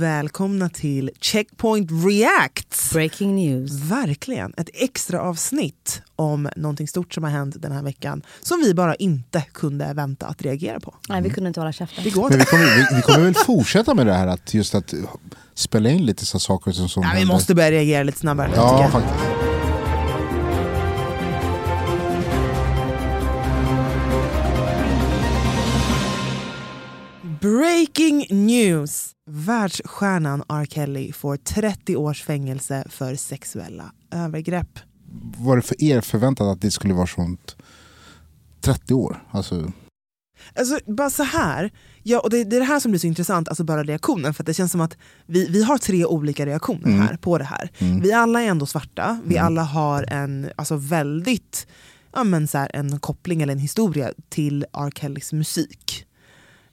Välkomna till Checkpoint Reacts! Breaking news. Verkligen, ett extra avsnitt om någonting stort som har hänt den här veckan som vi bara inte kunde vänta att reagera på. Nej, vi kunde inte hålla käften. Det går Men inte. vi kommer, vi, vi kommer väl fortsätta med det här att just att spela in lite så saker som, som Ja, vi måste börja reagera lite snabbare. Ja, faktiskt. Breaking news! Världsstjärnan R. Kelly får 30 års fängelse för sexuella övergrepp. Var det för er förväntat att det skulle vara sånt 30 år? Alltså, Alltså bara så här, ja, och det, det är det här som blir så intressant, alltså bara reaktionen. För det känns som att vi, vi har tre olika reaktioner Mm. här på det här. Vi alla är ändå svarta, vi alla har en alltså väldigt, ja, men så här, en koppling eller en historia till R. Kellys musik.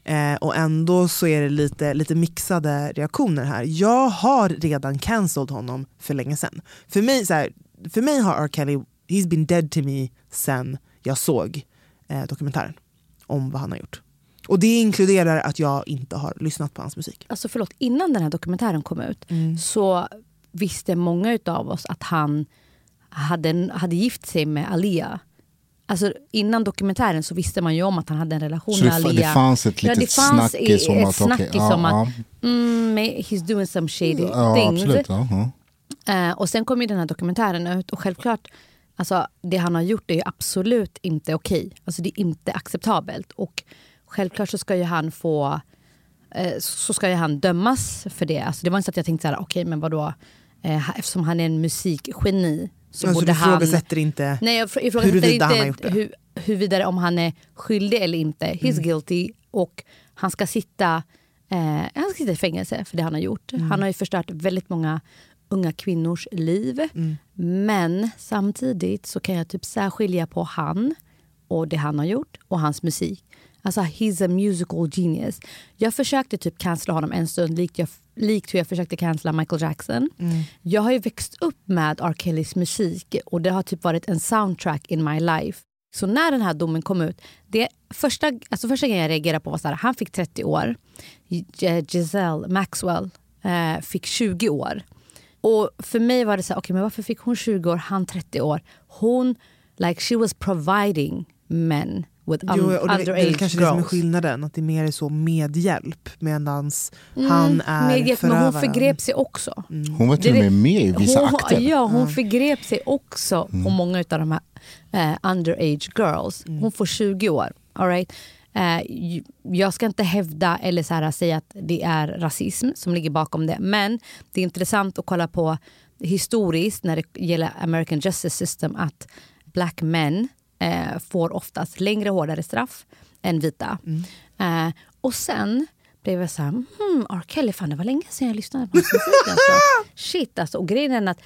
Eh, och ändå så är det lite, lite mixade reaktioner här. Jag har redan cancelled honom för länge sedan. För mig, så här, för mig har R. Kelly, he's been dead to me sen jag såg eh, dokumentären om vad han har gjort. Och det inkluderar att jag inte har lyssnat på hans musik. Alltså förlåt, innan den här dokumentären kom ut så visste många av oss att han hade, hade gift sig med Alia. Alltså innan dokumentären så visste man ju om att han hade en relation så med Alia. det fanns ett Ja, litet det fanns snackis om ett att... snackis ja, om ja, att mm, he's doing some shady ja, things. absolut. Ja, ja. Eh, och sen kom ju den här dokumentären ut och självklart, alltså, det han har gjort är ju absolut inte okej. Alltså det är inte acceptabelt. Och självklart så ska ju han få, eh, så ska ju han dömas för det. Alltså det var inte så att jag tänkte så här, okej men vadå, eh, eftersom han är en musikgeni så alltså, borde du han... ifrågasätter inte Nej jag ifrågasätter huruvida han har gjort inte det. hu, huruvida om han är skyldig eller inte. He's Mm. guilty och han ska sitta eh, han ska sitta i fängelse för det han har gjort. Mm. Han har ju förstört väldigt många unga kvinnors liv. Mm. Men samtidigt så kan jag typ särskilja på han och det han har gjort och hans musik. Alltså he's a musical genius. Jag försökte typ cancella honom en stund likt, jag, likt hur jag försökte cancella Michael Jackson. Jag har ju växt upp med R. Kellys musik och det har typ varit en soundtrack in my life. Så när den här domen kom ut, det första, alltså första gången jag reagerade på var att han fick 30 år. G- Giselle Maxwell eh, fick 20 år. Och för mig var det så här, okay, men varför fick hon 20 år, han 30 år? Hon, like she was providing men with un- Jo, och det, det är underage kanske det som är girls. skillnaden, att det är mer är så medhjälp medan han är Mm, Medhjälp, men hon förövaren. förgrep sig också. Hon var till och med med i vissa hon, akter. Ja, hon förgrep sig också på många av de här eh, underage girls. Hon får 20 år. All right? eh, jag ska inte hävda eller så här, säga att det är rasism som ligger bakom det. Men det är intressant att kolla på historiskt när det gäller American Justice System att black men eh, får oftast längre hårdare straff än vita. Eh, och sen blev jag så här, hmm, R. Kelly, fan det var länge sedan jag lyssnade på hans musik. Alltså. Shit alltså. Och grejen är att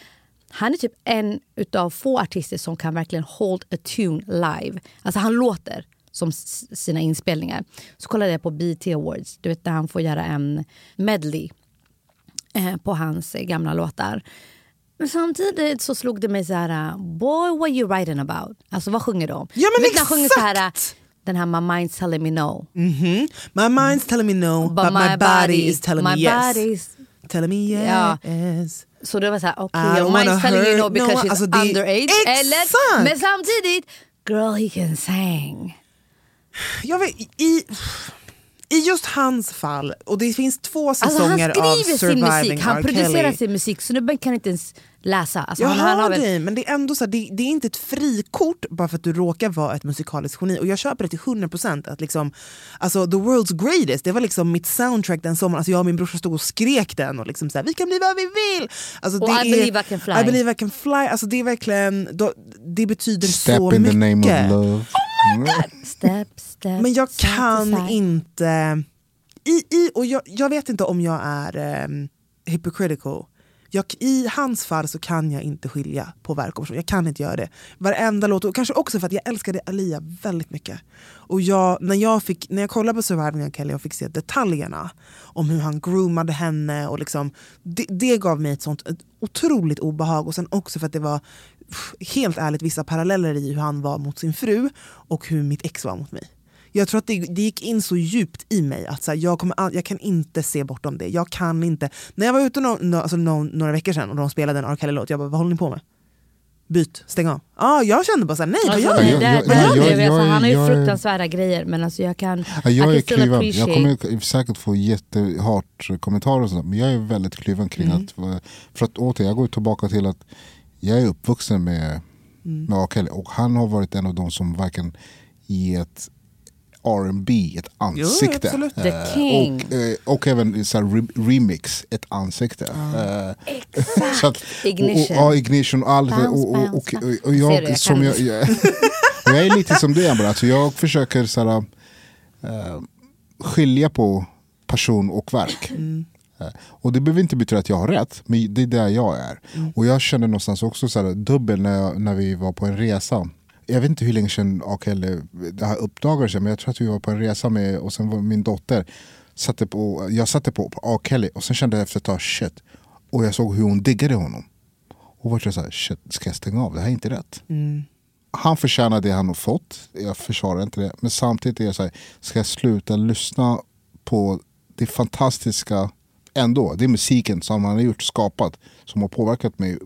han är typ en utav få artister som kan verkligen hold a tune live. Alltså han låter som sina inspelningar. Så kollade jag på BT Awards, du vet där han får göra en medley eh, på hans gamla låtar. Men samtidigt så slog det mig så här, uh, boy what you writing about? Alltså vad sjunger de? Ja, men han sjunger så här, uh, exakt! den här My mind's telling me no. Mhm. My mind's telling me no, but, my, body, is telling my me yes. body's Telling me Ja. yes. Så det var så här, okej, okay, wanna mind's telling you no because no she's Alltså, det- underage. Eller, Exakt! men samtidigt, girl he can sing. Jag vet, i, I just hans fall, och det finns två Alltså han säsonger av skriver sin Surviving musik, han producerar sin musik. Snubben kan inte ens läsa. Alltså, Jag han, han har hör väl, dig, men det är ändå så här, det, det är inte ett frikort bara för att du råkar vara ett musikaliskt geni. Och jag köper det till 100% att liksom, alltså the world's greatest, det var liksom mitt soundtrack den sommaren. Alltså jag och min brorsa stod och skrek den och liksom så här, vi kan bli vad vi vill! Alltså Och det I är, believe I can fly. I believe I can fly. Alltså det är verkligen, då, det betyder Step så in the mycket. name of love. Mm. step, step, Men jag kan inte... I, i, och jag, jag vet inte om jag är um, hypocritical. Jag, I hans fall så kan jag inte skilja på verk och person. Jag kan inte göra det. Varenda låt, och kanske också för att jag älskade Alia väldigt mycket. Och jag, när, jag fick, när jag kollade på Surviving of Kelly och fick se detaljerna om hur han groomade henne, och liksom, det, det gav mig ett sånt ett otroligt obehag. Och sen också för att det var helt ärligt vissa paralleller i hur han var mot sin fru och hur mitt ex var mot mig. Jag tror att det, det gick in så djupt i mig att så här, jag, kommer, jag kan inte se bortom det. Jag kan inte. När jag var ute no, no, alltså no, några veckor sedan och de spelade en R. Kelly-låt, jag bara vad håller ni på med? Byt, stäng av. Ah, jag kände bara såhär, nej vad Alltså, gör ni? Han har ju fruktansvärda grejer men alltså jag kan... Ja, jag är kluven. Jag kommer säkert få jättehart kommentarer och sånt, men jag är väldigt kluven kring Mm. att... För att åter, jag går tillbaka till att jag är uppvuxen med, Mm. med R. Kelly och han har varit en av de som verkligen gett R&B ett ansikte. absolut. The Eh. Och, eh, och även så re- remix, ett ansikte. Eh, Exakt. så att, Ignition. Och, och, ja, ignition och allt. och, och, och, och, jag, du, som jag, jag, jag är lite som du Amber, alltså jag försöker så här, skilja på person och verk. Eh, Och det behöver inte betyda att jag har rätt, men det är där jag är. Och jag kände någonstans också så här, dubbel när, jag, när vi var på en resa. Jag vet inte hur länge sedan R. Kelly det här uppdagades, men jag tror att vi var på en resa med, och sen var min dotter, satte på, jag satte på, på R. Kelly och sen kände jag efter ett tag, shit. Och jag såg hur hon diggade honom. Och var så här, shit, ska jag stänga av? Det här är inte rätt. Han förtjänar det han har fått, jag försvarar inte det. Men samtidigt är jag så här, ska jag sluta lyssna på det fantastiska ändå, det är musiken som han har gjort, skapat, som har påverkat mig,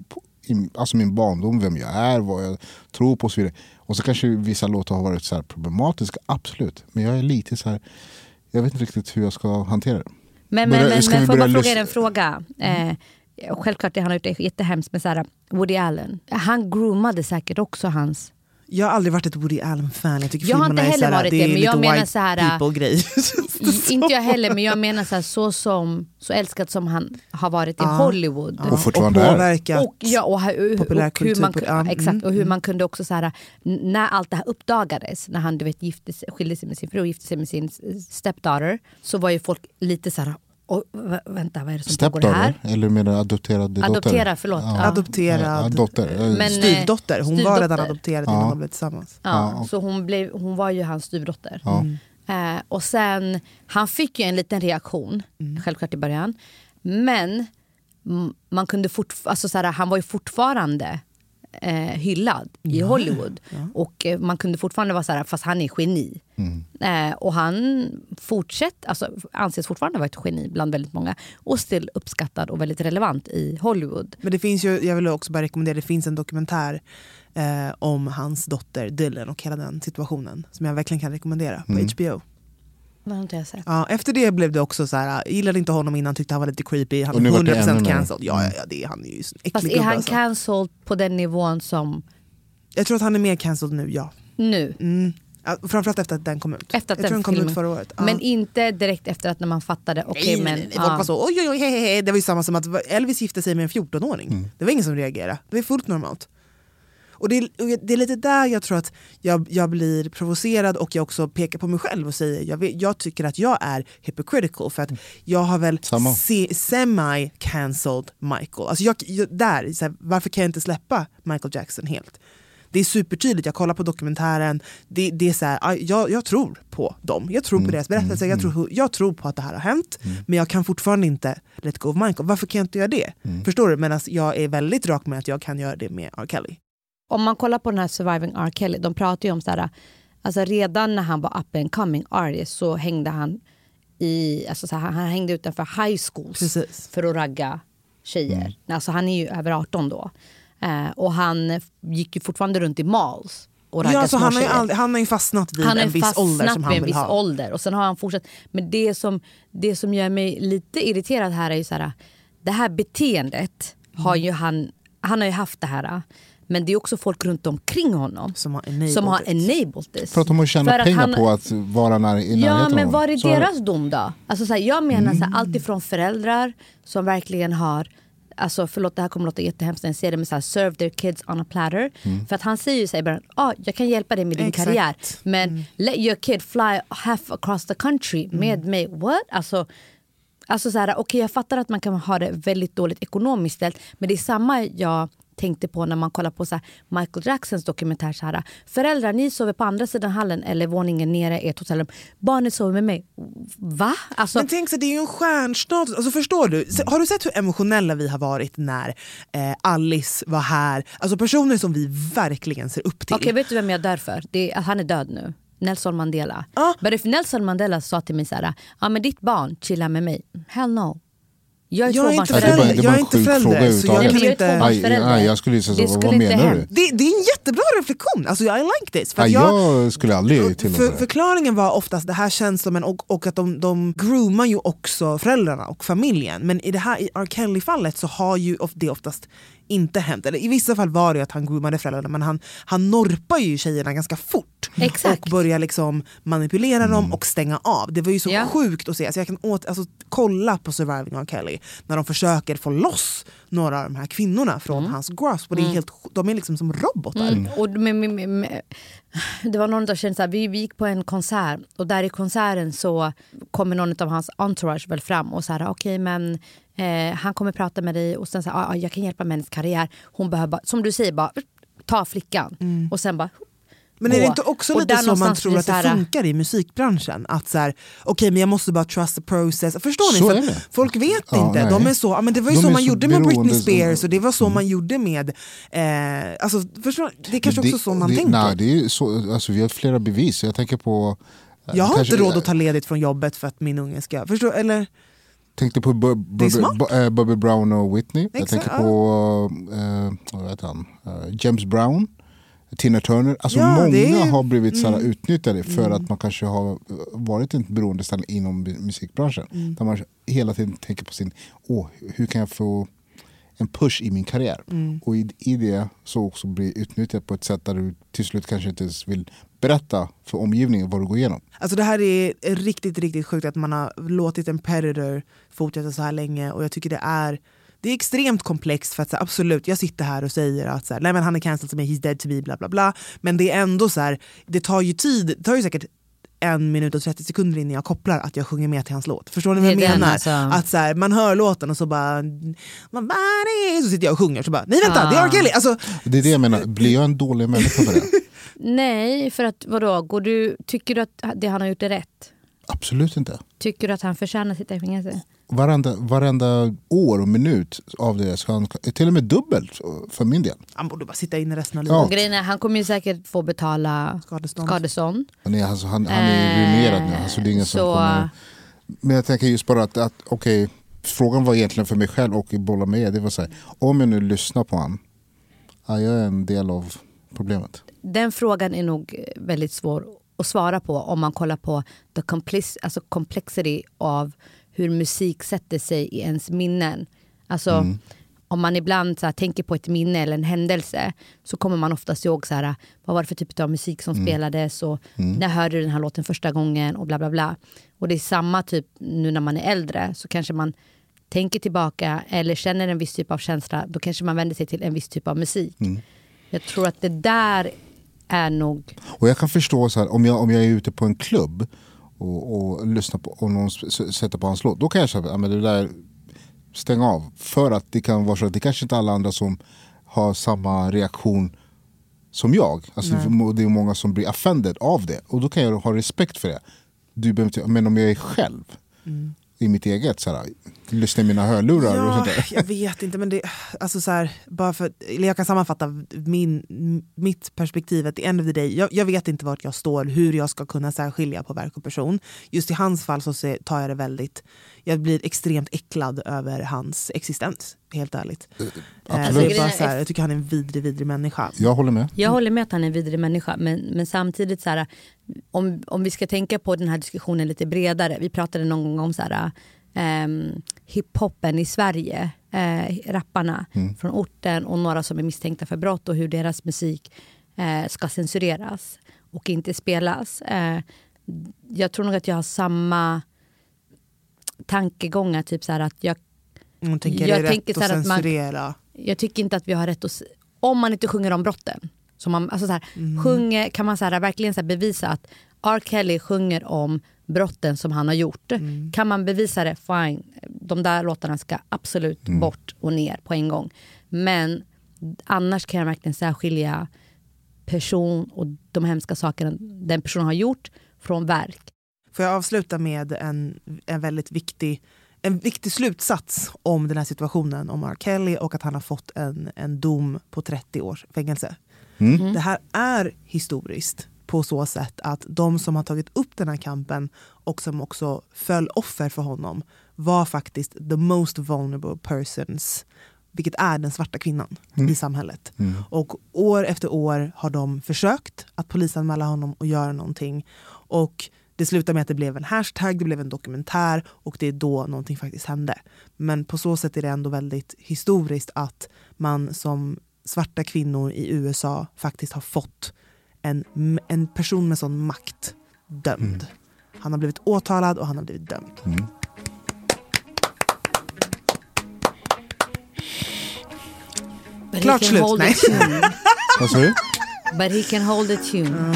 alltså min barndom, vem jag är, vad jag tror på och så vidare. Och så kanske vissa låtar har varit så här problematiska, absolut. Men jag är lite så här, jag vet inte riktigt hur jag ska hantera det. Men, Börja- men, men, ska men vi får jag börja bara fråga er en fråga? Eh, självklart det han har gjort är jättehemskt men så här, Woody Allen, han groomade säkert också hans... Jag har aldrig varit ett Woody Allen-fan. Jag tycker Jag har inte heller såhär, varit det men jag menar så här, people-grej. Inte jag heller men jag menar så, här, så som så älskad som han har varit i Ja. Hollywood. Och fortfarande är. påverkat. Och, ja, och, hur- och, populärkultur hur man, exakt, mm, och hur man kunde också så här, när allt det här uppdagades, när han du vet, gifte sig, skilde sig med sin fru och gifte sig med sin stepdaughter, så var ju folk lite så här, "Oj, vä- vänta vad är det som pågår här? Stepdaughter, eller menar adopterad dotter? Adoptera, förlåt. Ja. Adopterad Ja, dotter. Men, eh, styvdotter. Hon var redan adopterad innan Ja. de blev tillsammans. Ja, Så hon, blev, hon var ju hans styvdotter. Ja. Eh, och sen, han fick ju en liten reaktion, självklart i början. Men mm, man kunde fortf- alltså så här, han var ju fortfarande eh, hyllad i Hollywood. Och eh, man kunde fortfarande vara så här, fast han är geni. Eh, och han fortsätt, alltså, anses fortfarande vara ett geni bland väldigt många. Och still uppskattad och väldigt relevant i Hollywood. Men det finns ju, jag vill också bara rekommendera, det finns en dokumentär eh, om hans dotter Dylan och hela den situationen. Som jag verkligen kan rekommendera på Mm. HBO. Det har inte jag sett. Ja, efter det blev det också så här, jag gillade inte honom innan, tyckte han var lite creepy. Han Och är nu vart det 100% ännu mer. cancelled. Ja, ja, ja, det är, han är ju äcklig Fast är gubbe han alltså. cancelled på den nivån som Jag tror att han är mer cancelled nu, ja. nu? Mm. Ja, Framförallt efter att den kom ut. Efter att jag den tror den kom filmen- ut förra året. Ja. Men inte direkt efter att när man fattade, okej nej, men... nej, nej. Folk ja. var så, oj, oj, oj, hej, hej, hej. Det var ju samma som att Elvis gifte sig med en 14-åring. Mm. Det var ingen som reagerade. Det var fullt normalt. Och det, är, det är lite där jag tror att jag, jag blir provocerad och jag också pekar på mig själv och säger jag, vet, jag tycker att jag är hypocritical för att jag har väl se, semi-cancelled Michael. Alltså jag, jag, där, så här, varför kan jag inte släppa Michael Jackson helt? Det är supertydligt, jag kollar på dokumentären, det, det är så här, jag, jag tror på dem, jag tror på deras berättelse, jag, tror, jag tror på att det här har hänt men jag kan fortfarande inte let go of Michael. Varför kan jag inte göra det? Förstår du? Medan jag är väldigt rak med att jag kan göra det med R. Kelly. Om man kollar på den här Surviving R. Kelly, de pratar ju om så här, alltså redan när han var up and coming artist så hängde han i, alltså så här, han hängde utanför high schools Precis. för att ragga tjejer. Alltså han är ju över 18 då. Eh, och han gick ju fortfarande runt i malls och Ja, så han, har ju aldrig, han har ju fastnat vid han en viss ålder som han en vill viss ha. ålder och sen har han fortsatt. Men det som, det som gör mig lite irriterad här är ju så här, det här beteendet har ju han, han har ju haft det här. Men det är också folk runt omkring honom Som har enabled som har enabled this. För att de har tjänat pengar han- på att vara när, i Ja närheten men av var är Så deras dom då? Alltså, så här, jag menar så här, allt ifrån föräldrar som verkligen har Alltså förlåt det här kommer låta jättehemskt när jag säger det men så här, serve their kids on a platter. För att han säger ju så här i början, ah, jag kan hjälpa dig med din Exakt. karriär men let your kid fly half across the country med mig. What? Alltså, Alltså så här, okay, jag fattar att man kan ha det väldigt dåligt ekonomiskt ställt men det är samma jag tänkte på när man kollar på så Michael Jacksons dokumentär. Så här, Föräldrar, ni sover på andra sidan hallen eller våningen nere i ert hotellrum. Barnet sover med mig. Va? Alltså, Men tänk så, det är ju en stjärnstatus. Alltså, förstår du? Har du sett hur emotionella vi har varit när eh, Alice var här? Alltså personer som vi verkligen ser upp till. Okej, vet du vem jag dör för? Det är, han är död nu. Nelson Mandela. Ja. But if Nelson Mandela sa till mig så här, ja men ditt barn chillar med mig. Hell no. Jag är Jag är inte förälder. det är Jag bara en inte sjuk förälder, fråga så jag överhuvudtaget. jag inte... Aj, aj, jag skulle säga Det så, skulle vad inte menar du? Det, det är en jättebra reflektion. Alltså, I like this. För Aj, jag, jag skulle aldrig tillåta för, förklaringen var oftast det här känns som en, och, och att de, de groomar ju också föräldrarna och familjen. Men i det här i R. Kelly-fallet så har ju of- det oftast inte hänt. Eller I vissa fall var det att han groomade föräldrarna men han, han norpar ju tjejerna ganska fort. Exakt. Och börjar liksom manipulera dem och stänga av. Det var ju så Ja. sjukt att se. Alltså jag kan åt, alltså, kolla på Surviving R. Kelly när de försöker få loss några av de här kvinnorna från Mm. hans grasp. Och det är helt, de är liksom som robotar. Och med, med, med, det var någon av kände så här, vi, vi gick på en konsert och där i konserten så kommer någon av hans entourage väl fram och så här, okej men eh, han kommer prata med dig och sen så här, "Ah, jag kan hjälpa med hennes karriär. Hon behöver bara, som du säger, bara ta flickan och sen bara Men är det inte också Och lite där så man tror att så det här- funkar i musikbranschen? Att så här, okej men jag måste bara trust the process. Förstår ni? Så att det. folk vet Ja, inte. nej. De är så, ja, men det var ju De så man så gjorde med Britney Spears och det var så man gjorde med... Eh, alltså, förstår, det är kanske Men också så man det, tänker. Nej, det är så, alltså, vi har flera bevis. Jag tänker på... eh, jag har kanske- inte råd att ta ledigt från jobbet för att min unge ska... Förstår, eller, tänkte på Det Bobby, eh, Bobby Brown och Whitney. jag Exakt, tänker ja. på eh, vad heter han? Eh, James Brown, Tina Turner. Alltså Ja, många är- Mm. har blivit såhär, utnyttjade för att man kanske har varit i ett beroendeställning inom mu- musikbranschen. Mm. Där man hela tiden tänker på sin, åh, hur kan jag få en push i min karriär? Mm. Och i, i det så också bli utnyttjad på ett sätt där du till slut kanske inte ens vill berätta för omgivningen vad du går igenom. Alltså det här är riktigt, riktigt sjukt att man har låtit en predator fortsätta så här länge och jag tycker det är det är extremt komplext för att så här, absolut, jag sitter här och säger att så här, nej, men han är cancelled to me, he's dead to me, bla bla bla. Men det är ändå så här, det tar ju tid, det tar ju säkert en minut och 30 sekunder innan jag kopplar att jag sjunger med till hans låt. Förstår ni vad jag är menar? alltså. Att så här, man hör låten och så bara... Så sitter jag och sjunger så bara, nej vänta, det är R. Kelly! Alltså, Det är det jag menar, blir jag en dålig människa för det? nej för att vadå, går du, tycker du att det han har gjort är rätt? Absolut inte. Tycker du att han förtjänar i fängelse? Varenda, varenda år och minut av det ska han, till och med dubbelt för min del. han borde bara sitta inne resten av livet. Ja. Grejen är, han kommer ju säkert få betala Skadestånd. skadestånd. Han är, alltså, han, han är ruinerad nu. Alltså, det är ingen som så- kommer, men jag tänker just bara att, att okej, frågan var egentligen för mig själv och i bolla med det var så här, om jag nu lyssnar på han, ja, jag är en del av problemet. Den frågan är nog väldigt svår att svara på om man kollar på the complex, alltså complexity av hur musik sätter sig i ens minnen. Alltså, Om man ibland så här, tänker på ett minne eller en händelse så kommer man oftast ihåg så här, vad var det för typ av musik som spelades och när hörde du den här låten första gången och bla bla bla. Och det är samma typ nu när man är äldre så kanske man tänker tillbaka eller känner en viss typ av känsla då kanske man vänder sig till en viss typ av musik. Jag tror att det där är nog... Och jag kan förstå så här, om jag, om jag är ute på en klubb och, och lyssnar på och någon sätter på hans låt. Då kan jag säga att det där stäng av. För att det kan vara så att det kanske inte alla andra som har samma reaktion som jag. Alltså, det är många som blir offended av det. Och då kan jag ha respekt för det. Du behöver men om jag är själv i mitt eget, så här, lyssnar i mina hörlurar och sånt Ja, där. jag vet inte, men det, alltså så här, bara för, jag kan sammanfatta min, mitt perspektiv. At the end of the day, jag, jag vet inte vart jag står, hur jag ska kunna särskilja på verk och person. Just i hans fall så tar jag det väldigt, jag blir extremt äcklad över hans existens, helt ärligt. Eh, absolut. det är bara så här, jag tycker han är en vidrig, vidrig människa. Jag håller med. Jag håller med att han är en vidrig människa men, men samtidigt så här, om, om vi ska tänka på den här diskussionen lite bredare. Vi pratade någon gång om så här, ehm, hiphopen i Sverige, eh, rapparna från orten och några som är misstänkta för brott och hur deras musik eh, ska censureras och inte spelas. Eh, jag tror nog att jag har samma tankegångar, typ så här att jag Hon tänker Jag det är tänker rätt så här att att man- censurera. jag tycker inte att vi har rätt att... Om man inte sjunger om brotten. Så man, alltså så här, sjunger, kan man så här, verkligen så här bevisa att R. Kelly sjunger om brotten som han har gjort. Kan man bevisa det, fine. De där låtarna ska absolut bort och ner på en gång. Men annars kan jag verkligen särskilja person och de hemska sakerna den personen har gjort från verk. Får jag avsluta med en, en väldigt viktig, en viktig slutsats om den här situationen om R. Kelly och att han har fått en, en dom på 30 års fängelse. Det här är historiskt på så sätt att de som har tagit upp den här kampen och som också föll offer för honom var faktiskt the most vulnerable persons vilket är den svarta kvinnan i samhället. Och år efter år har de försökt att polisanmäla honom och göra någonting. Och det slutade med att det blev en hashtag, det blev en dokumentär och det är då någonting faktiskt hände. Men på så sätt är det ändå väldigt historiskt att man som svarta kvinnor i USA faktiskt har fått en, en person med sån makt dömd. Han har blivit åtalad och han har blivit dömd. But Klart slut, nej. Vad sa du? But he can hold a tune.